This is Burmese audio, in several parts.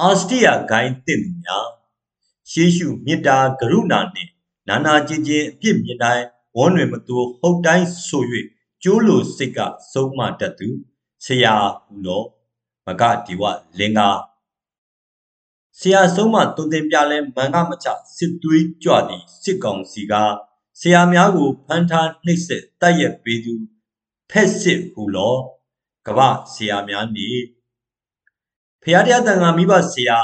အာစတိယဂိုင်းတင့်သူများရှေးရှုမေတ္တာကရုဏာနှင့်နာနာကျင်ကျင်အပြစ်မြင်တိုင်းဝန်းတွင်မသူဟုတ်တိုင်းဆို၍ကျိုးလိုစိတ်ကဆုံးမတတ်သူဆရာဟူသောမကဒီဝလင်္ကာဆရာဆုံးမတုံတင်ပြလဲမန်ကမချစစ်သွေးကြွသည်စစ်ကောင်စီကဆရာများကိုဖမ်းထားနှိပ်စက်တိုက်ရက်ပေးသူဖက်စစ်ဟူလောကပဆရာများနေ ဖရာတရားတန်ခါမိဘဆရာ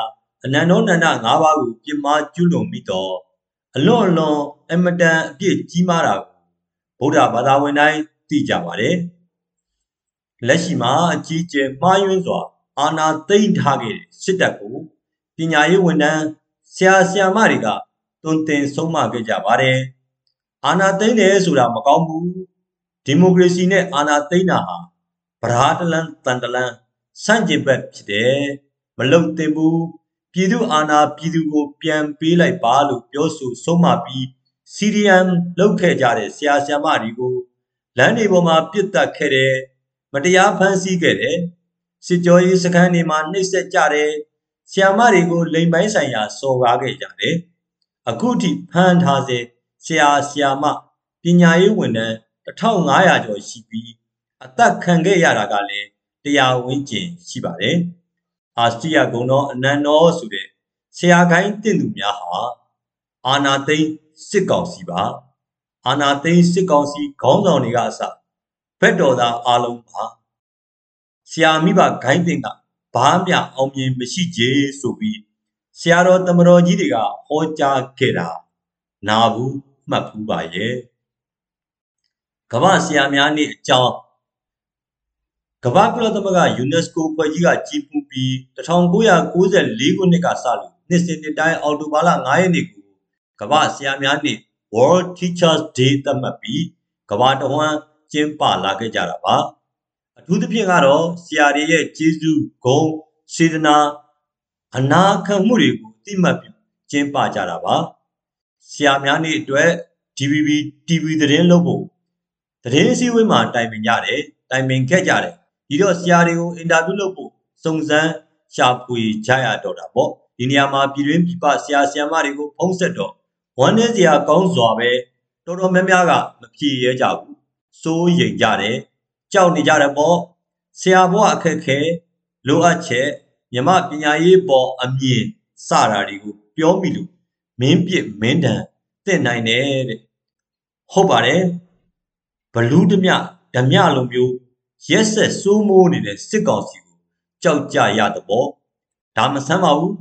အနန္တောနန္ဒ၅ပါးကိုပြစ်မှားကျူးလွန်မိတော့အလွန်အလွန်အမတန်အပြစ်ကြီးမားတာကိုဗုဒ္ဓဘာသာဝင်တိုင်းသိကြပါတယ်လက်ရှိမှာအကြီးကျယ်မှားယွင်းစွာ အာဏာသိမ်းထားခဲ့တဲ့စစ်တပ်ကိုပညာရေးဝန်ထမ်းဆရာဆရာမတွေကတွင်တင်ဆုံးမခဲ့ကြပါတယ်အာဏာသိမ်းတယ်ဆိုတာမကောင်းဘူးဒီမိုကရေစီနဲ့အာဏာသိမ်းတာဟာဗရာတလန်တန်တလန် ဆန့်ကျင်ဘက်ဖြစ်တယ်မလုံသင့်ဘူးပြည်သူအာဏာပြည်သူကို ပြန်ပေးလိုက်ပါလို့ပြောဆိုဆုံးမပြီး CDM လုပ်ခဲ့ကြတဲ့ဆရာဆရာမတွေကိုလမ်းတွေပေါ်မှာပြစ်တက်ခဲ့တယ်မတရားဖမ်းဆီးခဲ့တယ်စစ်ကြောရေးစခန်းတွေမှာနှိပ်စက်ကြတယ်ဆရာမတွေကိုလိမ်ပိုင်းဆိုင်ရာစော်ကားခဲ့ကြတယ်အခုထိဖမ်းထားစေဆရာဆရာမပညာရေးဝန်ထမ်း1500ကျော်ရှိပြီးအသက်ခံခဲ့ရတာကလည်း တရားဝန်းကျင်ရှိပါတယ်အာစတိယဂုံတော်အနန္တောဆိုတဲ့ဆရာခိုင်းတင့်သူများဟာအာနာသိန်းစစ်ကောင်စီပါအာနာသိန်းစစ်ကောင်စီခေါင်းဆောင်တွေကအစဘက်တော်သားအားလုံးပါဆရာမိဘဂိုင်းတင်ကဘာမှအောင်မြင်မရှိကြဆိုပြီးဆရာတော်တမတော်ကြီးတွေကဟောကြားခဲ့တာနာဘူးမှတ်ဘူးပါရဲ့ကမ္ဘာဆရာများနေ့အကြောင်း ကမ္ဘာကုလသမဂ္ဂ UNESCO ဖွဲ့ကြီးကကြီးပူးပြီး1994ခုနှစ်ကစလို့နှစ်စဉ်နှစ်တိုင်းအောက်တိုဘာလ9ရက်နေ့ကိုကမ္ဘာဆရာများနေ့ World Teachers Day သတ်မှတ်ပြီးကမ္ဘာတဝန်းကျင်းပလာခဲ့ကြတာပါအထူးသဖြင့်ကတော့ဆရာတွေရဲ့ကျေးဇူးဂုဏ်စေတနာအနာခံမှုတွေကိုသိမှတ်ပြီးကျင်းပကြတာပါဆရာများနေ့အတွက် DVB TV သတင်းလုပ်ဖို့သတင်းအစည်းအဝေးမှာတိုင်ပင်ကြတယ်တိုင်ပင်ခဲ့ကြတယ် ဒီတော့ဆရာတွေကိုအင်တာဗျူးလုပ်ဖို့စုံစမ်းရှာဖွေကြရတော့တာပေါ့ဒီနေရာမှာပြည်တွင်းပြည်ပဆရာဆရာမတွေကိုဖုံးဆက်တော့ဝမ်းနည်းစရာကောင်းစွာပဲတော်တော်များများကမဖြေရဲကြဘူးစိုးရိမ်ကြတယ်ကြောက်နေကြတယ်ပေါ့ဆရာဘဝအခက်ခဲလိုအပ်ချက်မြမပညာရေးပေါ်အမြင်စတာတွေကိုပြောမိလို့မင်းပြစ်မင်းတန်တင့်နိုင်တယ်တဲ့ဟုတ်ပါတယ်ဘလူးဓမြဓမြလိုမျိုး ရက်ဆက်စိုးမိုးနေတဲ့စစ်ကောင်စီကိုကြောက်ကြရတဲ့ပေါ့ဒါမဆန်းပါဘူး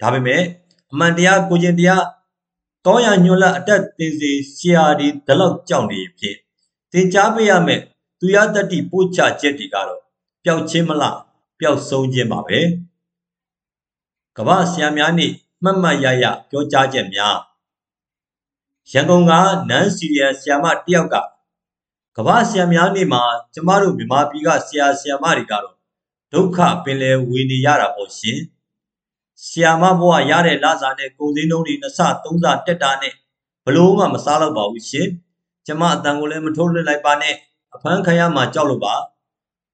ဒါပေမဲ့အမှန်တရားကိုကျင်တရားကောင်းရညွှန်လအတက်တင်စီဆရာဒီဒီလောက်ကြောက်နေဖြင့်သင်ကြားပေးရမယ်သူရတတိပို့ချချက်တွေကတော့ပျောက်ချင်းမလားပျောက်ဆုံးခြင်းပါပဲကမ္ဘာဆရာများနေ့မှတ်မှတ်ရရပြောကြားချက်များရန်ကုန်ကနန်းစီရီယဆရာမတယောက်က ကမ္ဘာဆရာများနေ့မှာကျမတို့မြန်မာပြည်ကဆရာဆရာမတွေကတော့ဒုက္ခပင်လယ်ဝေနေရတာပေါ့ရှင်ဆရာမဘဝရတဲ့လစာနဲ့ကုန်စည်နှုန်းတွေနှစ်ဆသုံးဆတက်တာနဲ့ဘလို့မှမစားတော့ပါဘူးရှင်ကျမအတန်ကိုလည်းမထိုးလွှတ်လိုက်ပါနဲ့အဖမ်းခံရမှာကြောက်လို့ပါ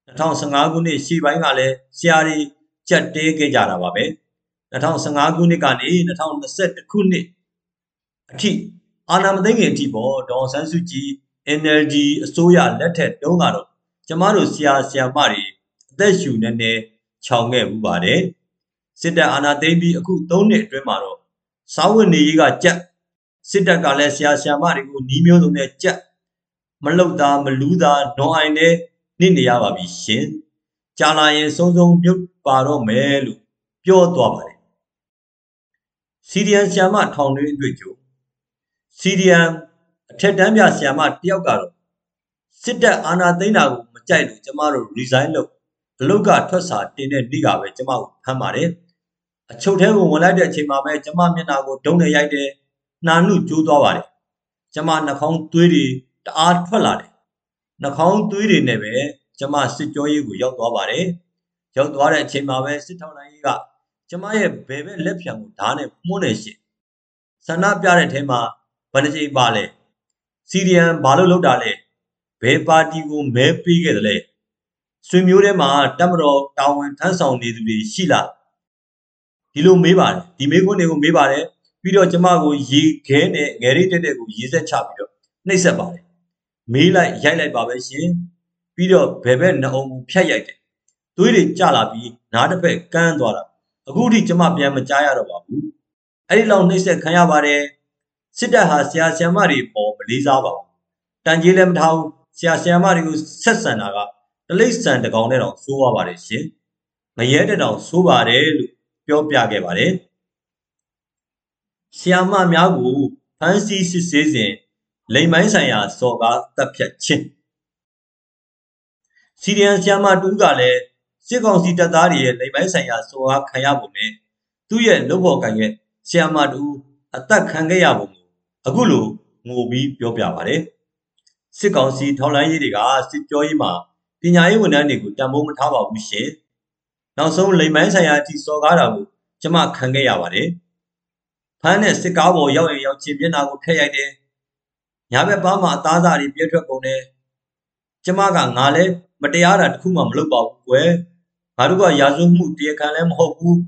2015ခုနှစ်ရှေ့ပိုင်းကလည်းဆရာတွေကြက်တဲခဲ့ကြတာပါပဲ2015ခုနှစ်ကနေ2021ခုနှစ်အထိအာဏာမသိမ်းခင်အထိပေါ့ဒေါ်ဆန်းစုကြည် NLD အစိုးရလက်ထက်တုန်းကတော့ကျမတို့ဆရာဆရာမတွေအသက်ရှူနေနေခြောင်ခဲ့မှုပါတယ်စစ်တပ်အာဏာသိမ်းပြီးအခု3နှစ်အတွင်းမှာတော့စားဝတ်နေရေးကကြက်စစ်တပ်ကလည်းဆရာဆရာမတွေကိုနှီးမျိုးစုံနဲ့ကြက်မလုတ်သားမလူးသားနွန်အိုင်နဲ့နေနေရပါပြီရှင်ကြာလာရင်စုံစုံမြုပ်ပါတော့မယ်လို့ပြောသွားပါတယ်စီဒီယန်ဆရာမထောင်တွင်းအတွေ့အကြုံစီဒီယန် အထက်တန်းပြဆရာမတယောက်ကတော့စစ်တပ်အာဏာသိမ်းတာကိုမကြိုက်လို့ကျမတို့ resign လုပ်အလုတ်ကထွက်စာတင်တဲ့နေ့ကပဲကျမကိုဖမ်းပါတယ်အချုပ်ထဲကိုဝင်လိုက်တဲ့အချိန်မှာပဲကျမမျက်နှာကိုဒုံနဲ့ရိုက်တယ်နှာနုကျိုးသွားပါတယ်ကျမနှာခေါင်းသွေးတွေတအားထွက်လာတယ်နှာခေါင်းသွေးတွေနဲ့ပဲကျမစစ်ကြောရေးကိုရောက်သွားပါတယ်ရောက်သွားတဲ့အချိန်မှာပဲစစ်ထောက်လိုင်းကြီးကကျမရဲ့ဘယ်ဘက်လက်ဖြံကိုဓာတ်နဲ့မှုန်းနေရှင်ဆန္ဒပြတဲ့ထဲမှာဘယ်နှချိန်ပါလဲ စီရီယန်ဘာလို့လောက်တာလဲဘယ်ပါတီကိုမဲပေးခဲ့တယ်လဲဆွေမျိုးထဲမှာတက်မတော်တာဝန်ထမ်းဆောင်နေသူတွေရှိလားဒီလိုမေးပါတယ်ဒီမေးခွန်းတွေကိုမေးပါတယ်ပြီးတော့ကျမကိုရေခဲနဲ့ငယ်ရိတ်တက်တက်ကိုရေဆက်ချပြီးတော့နှိပ်ဆက်ပါတယ်မေးလိုက်ရိုက်လိုက်ပါပဲရှင်ပြီးတော့ဘယ်ဘက်နှအုံကိုဖြတ်ရိုက်တယ်သွေးတွေကျလာပြီးနားတစ်ဖက်ကန်းသွားတာအခုထိကျမပြန်မကြားရတော့ပါဘူးအဲ့ဒီလောက်နှိပ်ဆက်ခံရပါတယ် စစ်တပ်ဟာဆရာဆရာမတွေပေါ်မလေးစားပါဘူးတန်ကြီးလည်းမထားဘူးဆရာဆရာမတွေကိုဆက်ဆံတာကတလိษံတကောင်နဲ့တော့စိုးရပါတယ်ရှင်မရဲတဲ့တောင်စိုးပါတယ်လို့ပြောပြခဲ့ပါတယ်ဆီယာမများကိုဖမ်းဆီးစစ်ဆေးစဉ်လိမ်မိုင်းဆိုင်ရာစော်ကားတပ်ဖြတ်ခြင်းစီရီယန်ဆီယာမတူးကလည်းစစ်ကောင်စီတပ်သားတွေရဲ့လိမ်မိုင်းဆိုင်ရာစော်ကားခံရပုံနဲ့သူ့ရဲ့လုပ်ဖော်ကံရဲ့ဆီယာမတူးအသက်ခံခဲ့ရပုံကို အခုလိုငိုပြီးပြောပြပါတယ်စစ်ကောင်စီထောက်လှမ်းရေးတွေကစစ်ကြောရေးမှာပညာရေးဝန်ထမ်းတွေကိုတံမိုးမထားပါဘူးရှင်နောက်ဆုံးလိမ်မိုင်းဆိုင်ရာအထိစော်ကားတာကိုကျမခံခဲ့ရပါတယ်ဖမ်းတဲ့စစ်ကားပေါ်ရောက်ရင်ရောက်ချင်းမျက်နှာကိုဖျက်ရိုက်တယ်ညာဘက်ပါမှာအသားစားတွေပြည့်ထွက်ကုန်တယ်ကျမကငါလဲမတရားတာတခုမှမလုပ်ပါဘူးကွယ်ငါတို့ကရာဇဝမှုတရားခံလည်းမဟုတ်ဘူး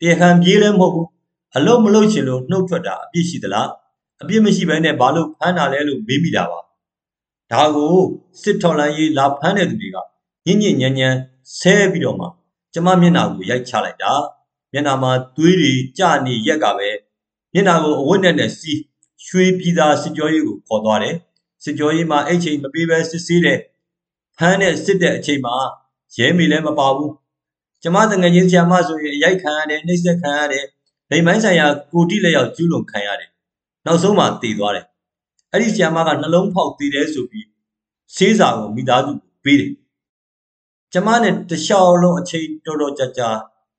တရားခံပြေးလည်းမဟုတ်ဘူးအလုံးမလုံးချင်လို့နှုတ်ထွက်တာအပြစ်ရှိသလား အပြစ်မရှိဘဲနဲ့ဘာလို့ဖမ်းတာလဲလို့မေးမိတာပါဒါကိုစစ်ထော်လန်ရေးလာဖမ်းတဲ့သူတွေကညင်ညင်ညံညံဆဲပြီးတော့မှကျမမျက်နှာကိုရိုက်ချလိုက်တာမျက်နှာမှာသွေးတွေကျနေရက်ကပဲမျက်နှာကိုအဝတ်နဲ့နဲ့စီးရွှေပြည်သာစစ်ကြောရေးကိုခေါ်သွားတယ်စစ်ကြောရေးမှာအဲ့ချိန်မပေးပဲစစ်ဆေးတယ်ဖမ်းတဲ့စစ်တဲ့အချိန်မှာရဲမေလည်းမပါဘူးကျမတငယ်ချင်းဆရာမဆိုရင်ရိုက်ခံရတယ်နှိပ်စက်ခံရတယ်လိမ်မိုင်းဆိုင်ရာကိုတိလက်ရောက်ကျူးလွန်ခံရတယ် နောက်ဆုံးမှတည်သွားတယ်အဲ့ဒီဆရာမကနှလုံးဖောက်တည်တယ်ဆိုပြီးဆေးစာကိုမိသားစုကိုပေးတယ်ကျမနဲ့တခြားလုံးအချိန်တော်တော်ကြာကြာ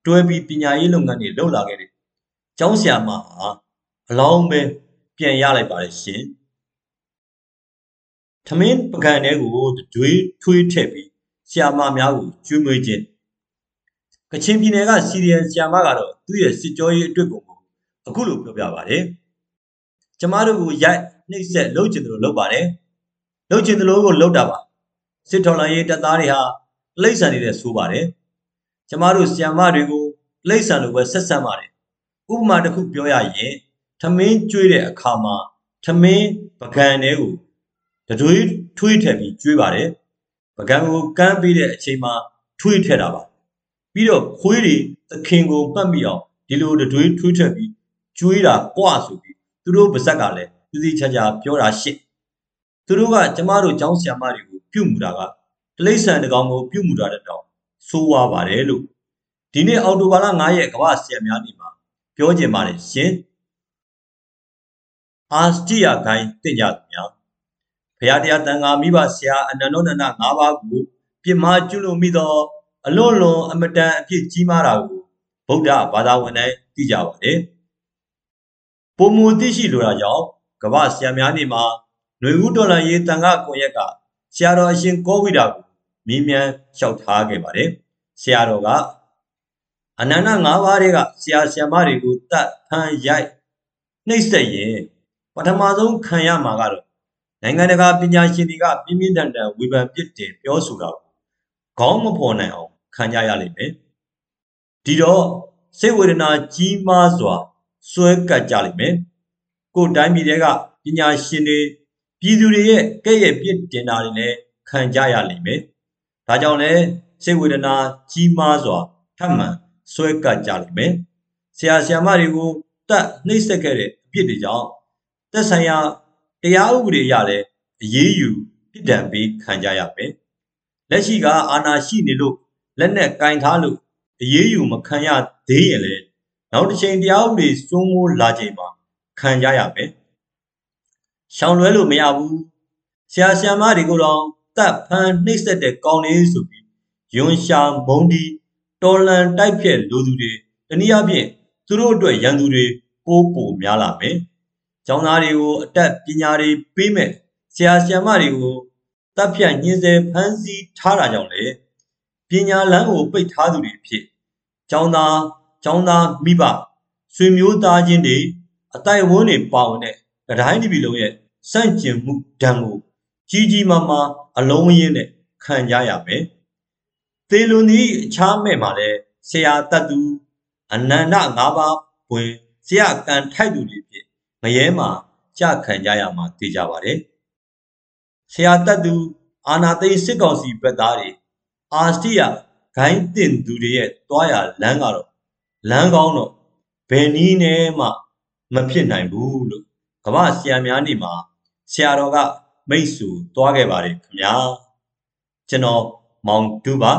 တွဲပြီးပညာရေးလုပ်ငန်းတွေလုပ်လာခဲ့တယ်။ကျောင်းဆရာမဟာအလောင်းပဲပြန်ရလိုက်ပါတယ်ရှင်။ထမင်းပကံထဲကိုတွေးထွေးထည့်ပြီးဆရာမများကိုကျွေးမွေးခြင်းကချင်ပြည်နယ်ကစီရီယန်ဆရာမကတော့သူ့ရဲ့စစ်ကြောရေးအတွက်ကိုအခုလိုပြောပြပါတယ်။ ကျမတို့ကိုရိုက်နှိပ်စက်လုပ်ချင်တယ်လို့လုပ်ပါတယ်။လုပ်ချင်တယ်လို့ကိုလုပ်တာပါ။စစ်ထော်လာရေးတပ်သားတွေဟာလိမ့်ဆန်နေတဲ့ဆိုးပါတယ်။ကျမတို့ဆီယမ်မတွေကိုလိမ့်ဆန်လိုပဲဆက်ဆံပါတယ်။ဥပမာတစ်ခုပြောရရင်ထမင်းကျွေးတဲ့အခါမှာထမင်းပကံတွေကိုတတွေးထွေးထည့်ပြီးကျွေးပါတယ်။ပကံကိုကမ်းပေးတဲ့အချိန်မှာထွေးထည့်တာပါ။ပြီးတော့ခွေးတွေသခင်ကိုပတ်မိအောင်ဒီလိုတတွေးထွေးထည့်ပြီးကျွေးတာကွာဆိုပြီး သူတို့ပါဇက်ကလည်းသူစီချာချာပြောတာရှစ်သူတို့ကကျမတို့ကျောင်းဆရာမတွေကိုပြုတ်မှုတာကတလိษံတကောင်ကိုပြုတ်မှုတာတဲ့တောင်ဆိုးဝါးပါတယ်လို့ဒီနေ့အော်တိုဘာလ9ရက်ကမ္ဘာဆရာများနေ့မှာပြောကျင်ပါတယ်ရှင်အာစတိယဂိုင်းတင့်ကြသူများဖရာတရားတန်ခါမိဘဆရာအနန္တောနန္ဒ၅ပါးကိုပြစ်မှားကျွလို့မိသောအလွန်လွန်အမတန်အဖြစ်ကြီးမားတာကိုဗုဒ္ဓဘာသာဝင်တိုင်းသိကြပါတယ် ပုံမူသိရှိလိုတာကြောင့်ကမ္ဘာဆရာများနေ့မှာຫນွေဦးဒေါ်လာရေးတန်ခါကွန်ရက်ကဆရာတော်အရှင်ကောဝိတာကိုမြင်းမြန်လျှောက်ထားခဲ့ပါတယ်ဆရာတော်ကအနန္တ၅ပါးတွေကဆရာဆရာမတွေကိုတတ်ဖန်ရိုက်နှိမ့်ဆက်ရင်ပထမဆုံးခံရမှာကတော့နိုင်ငံတကာပညာရှင်တွေကပြင်းပြင်းထန်ထန်ဝေဖန်ပြစ်တင်ပြောဆိုတာကိုခေါင်းမဖော်နိုင်အောင်ခံကြရလိမ့်မယ်ဒီတော့စိတ်ဝေဒနာကြီးမားစွာ စွဲကပ်ကြလိမ့်မယ်ကိုယ်တိုင်းပြည်တွေကပညာရှင်တွေပြည်သူတွေရဲ့ကဲ့ရဲ့ပြစ်တင်တာတွေလည်းခံကြရလိမ့်မယ်။ဒါကြောင့်လည်းစိတ်ဝေဒနာကြီးမားစွာထပ်မံဆွဲကပ်ကြလိမ့်မယ်။ဆရာဆရာမတွေကိုတတ်နှိပ်စက်ခဲ့တဲ့အပြစ်တွေကြောင့်သက်ဆိုင်ရာတရားဥပဒေရလည်းအရေးယူပြစ်ဒဏ်ပေးခံကြရမယ်။လက်ရှိကအာဏာရှိနေလို့လက်နဲ့ကင်ထားလို့အရေးယူမခံရသေးရင်လည်း နောက်တစ်ချိန်တရားဥပဒေစိုးမိုးလာချိန်မှာခံကြရမယ်။ရှောင်လွဲလို့မရဘူး။ဆရာဆရာမတွေကိုတော့တပ်ဖမ်းနှိပ်စက်တဲ့ကောင်းလေးဆိုပြီးယွန်ရှာမုံဒီတော်လန်တိုက်ဖြက်လူသူတွေတနည်းအားဖြင့်သူတို့အတွက်ရန်သူတွေပိုးပိုများလာမယ်။ကျောင်းသားတွေကိုအတက်ပညာတွေပေးမဲ့ဆရာဆရာမတွေကိုတပ်ဖြတ်ညှင်းဆဲဖမ်းဆီးထားတာကြောင့်လေပညာလမ်းကိုပိတ်ထားသူတွေဖြစ်ကျောင်းသား ကျောင်းသားမိဘဆွေမျိုးသားချင်းတွေအတိုက်ဝန်းတွေပါဝင်တဲ့တိုင်းဒီပြည်လုံးရဲ့စန့်ကျင်မှုဒဏ်ကိုကြီးကြီးမားမားအလုံးရင်းနဲ့ခံကြရမယ်။သေလွန်သည့်အခြားမဲ့မှာလဲဆရာတတ်သူအနန္တ၅ပါးပွင့်ဆရာကံထိုက်သူတွေဖြစ်ငရဲမှာကြခံကြရမှာသိကြပါတယ်ဆရာတတ်သူအာနာသိစစ်ကောင်စီဘက်သားတွေအာစတိယဂိုင်းတင်သူတွေရဲ့တွားရလမ်းကတော့ လမ်းကောင်းတော့ဘယ်နည်းနဲ့မှမဖြစ်နိုင်ဘူးလို့ကမ္ဘာဆရာများနေမှာဆရာတော်ကမိတ်ဆွေတွားခဲ့ပါတယ်ခင်ဗျာကျွန်တော်မောင်တူပါ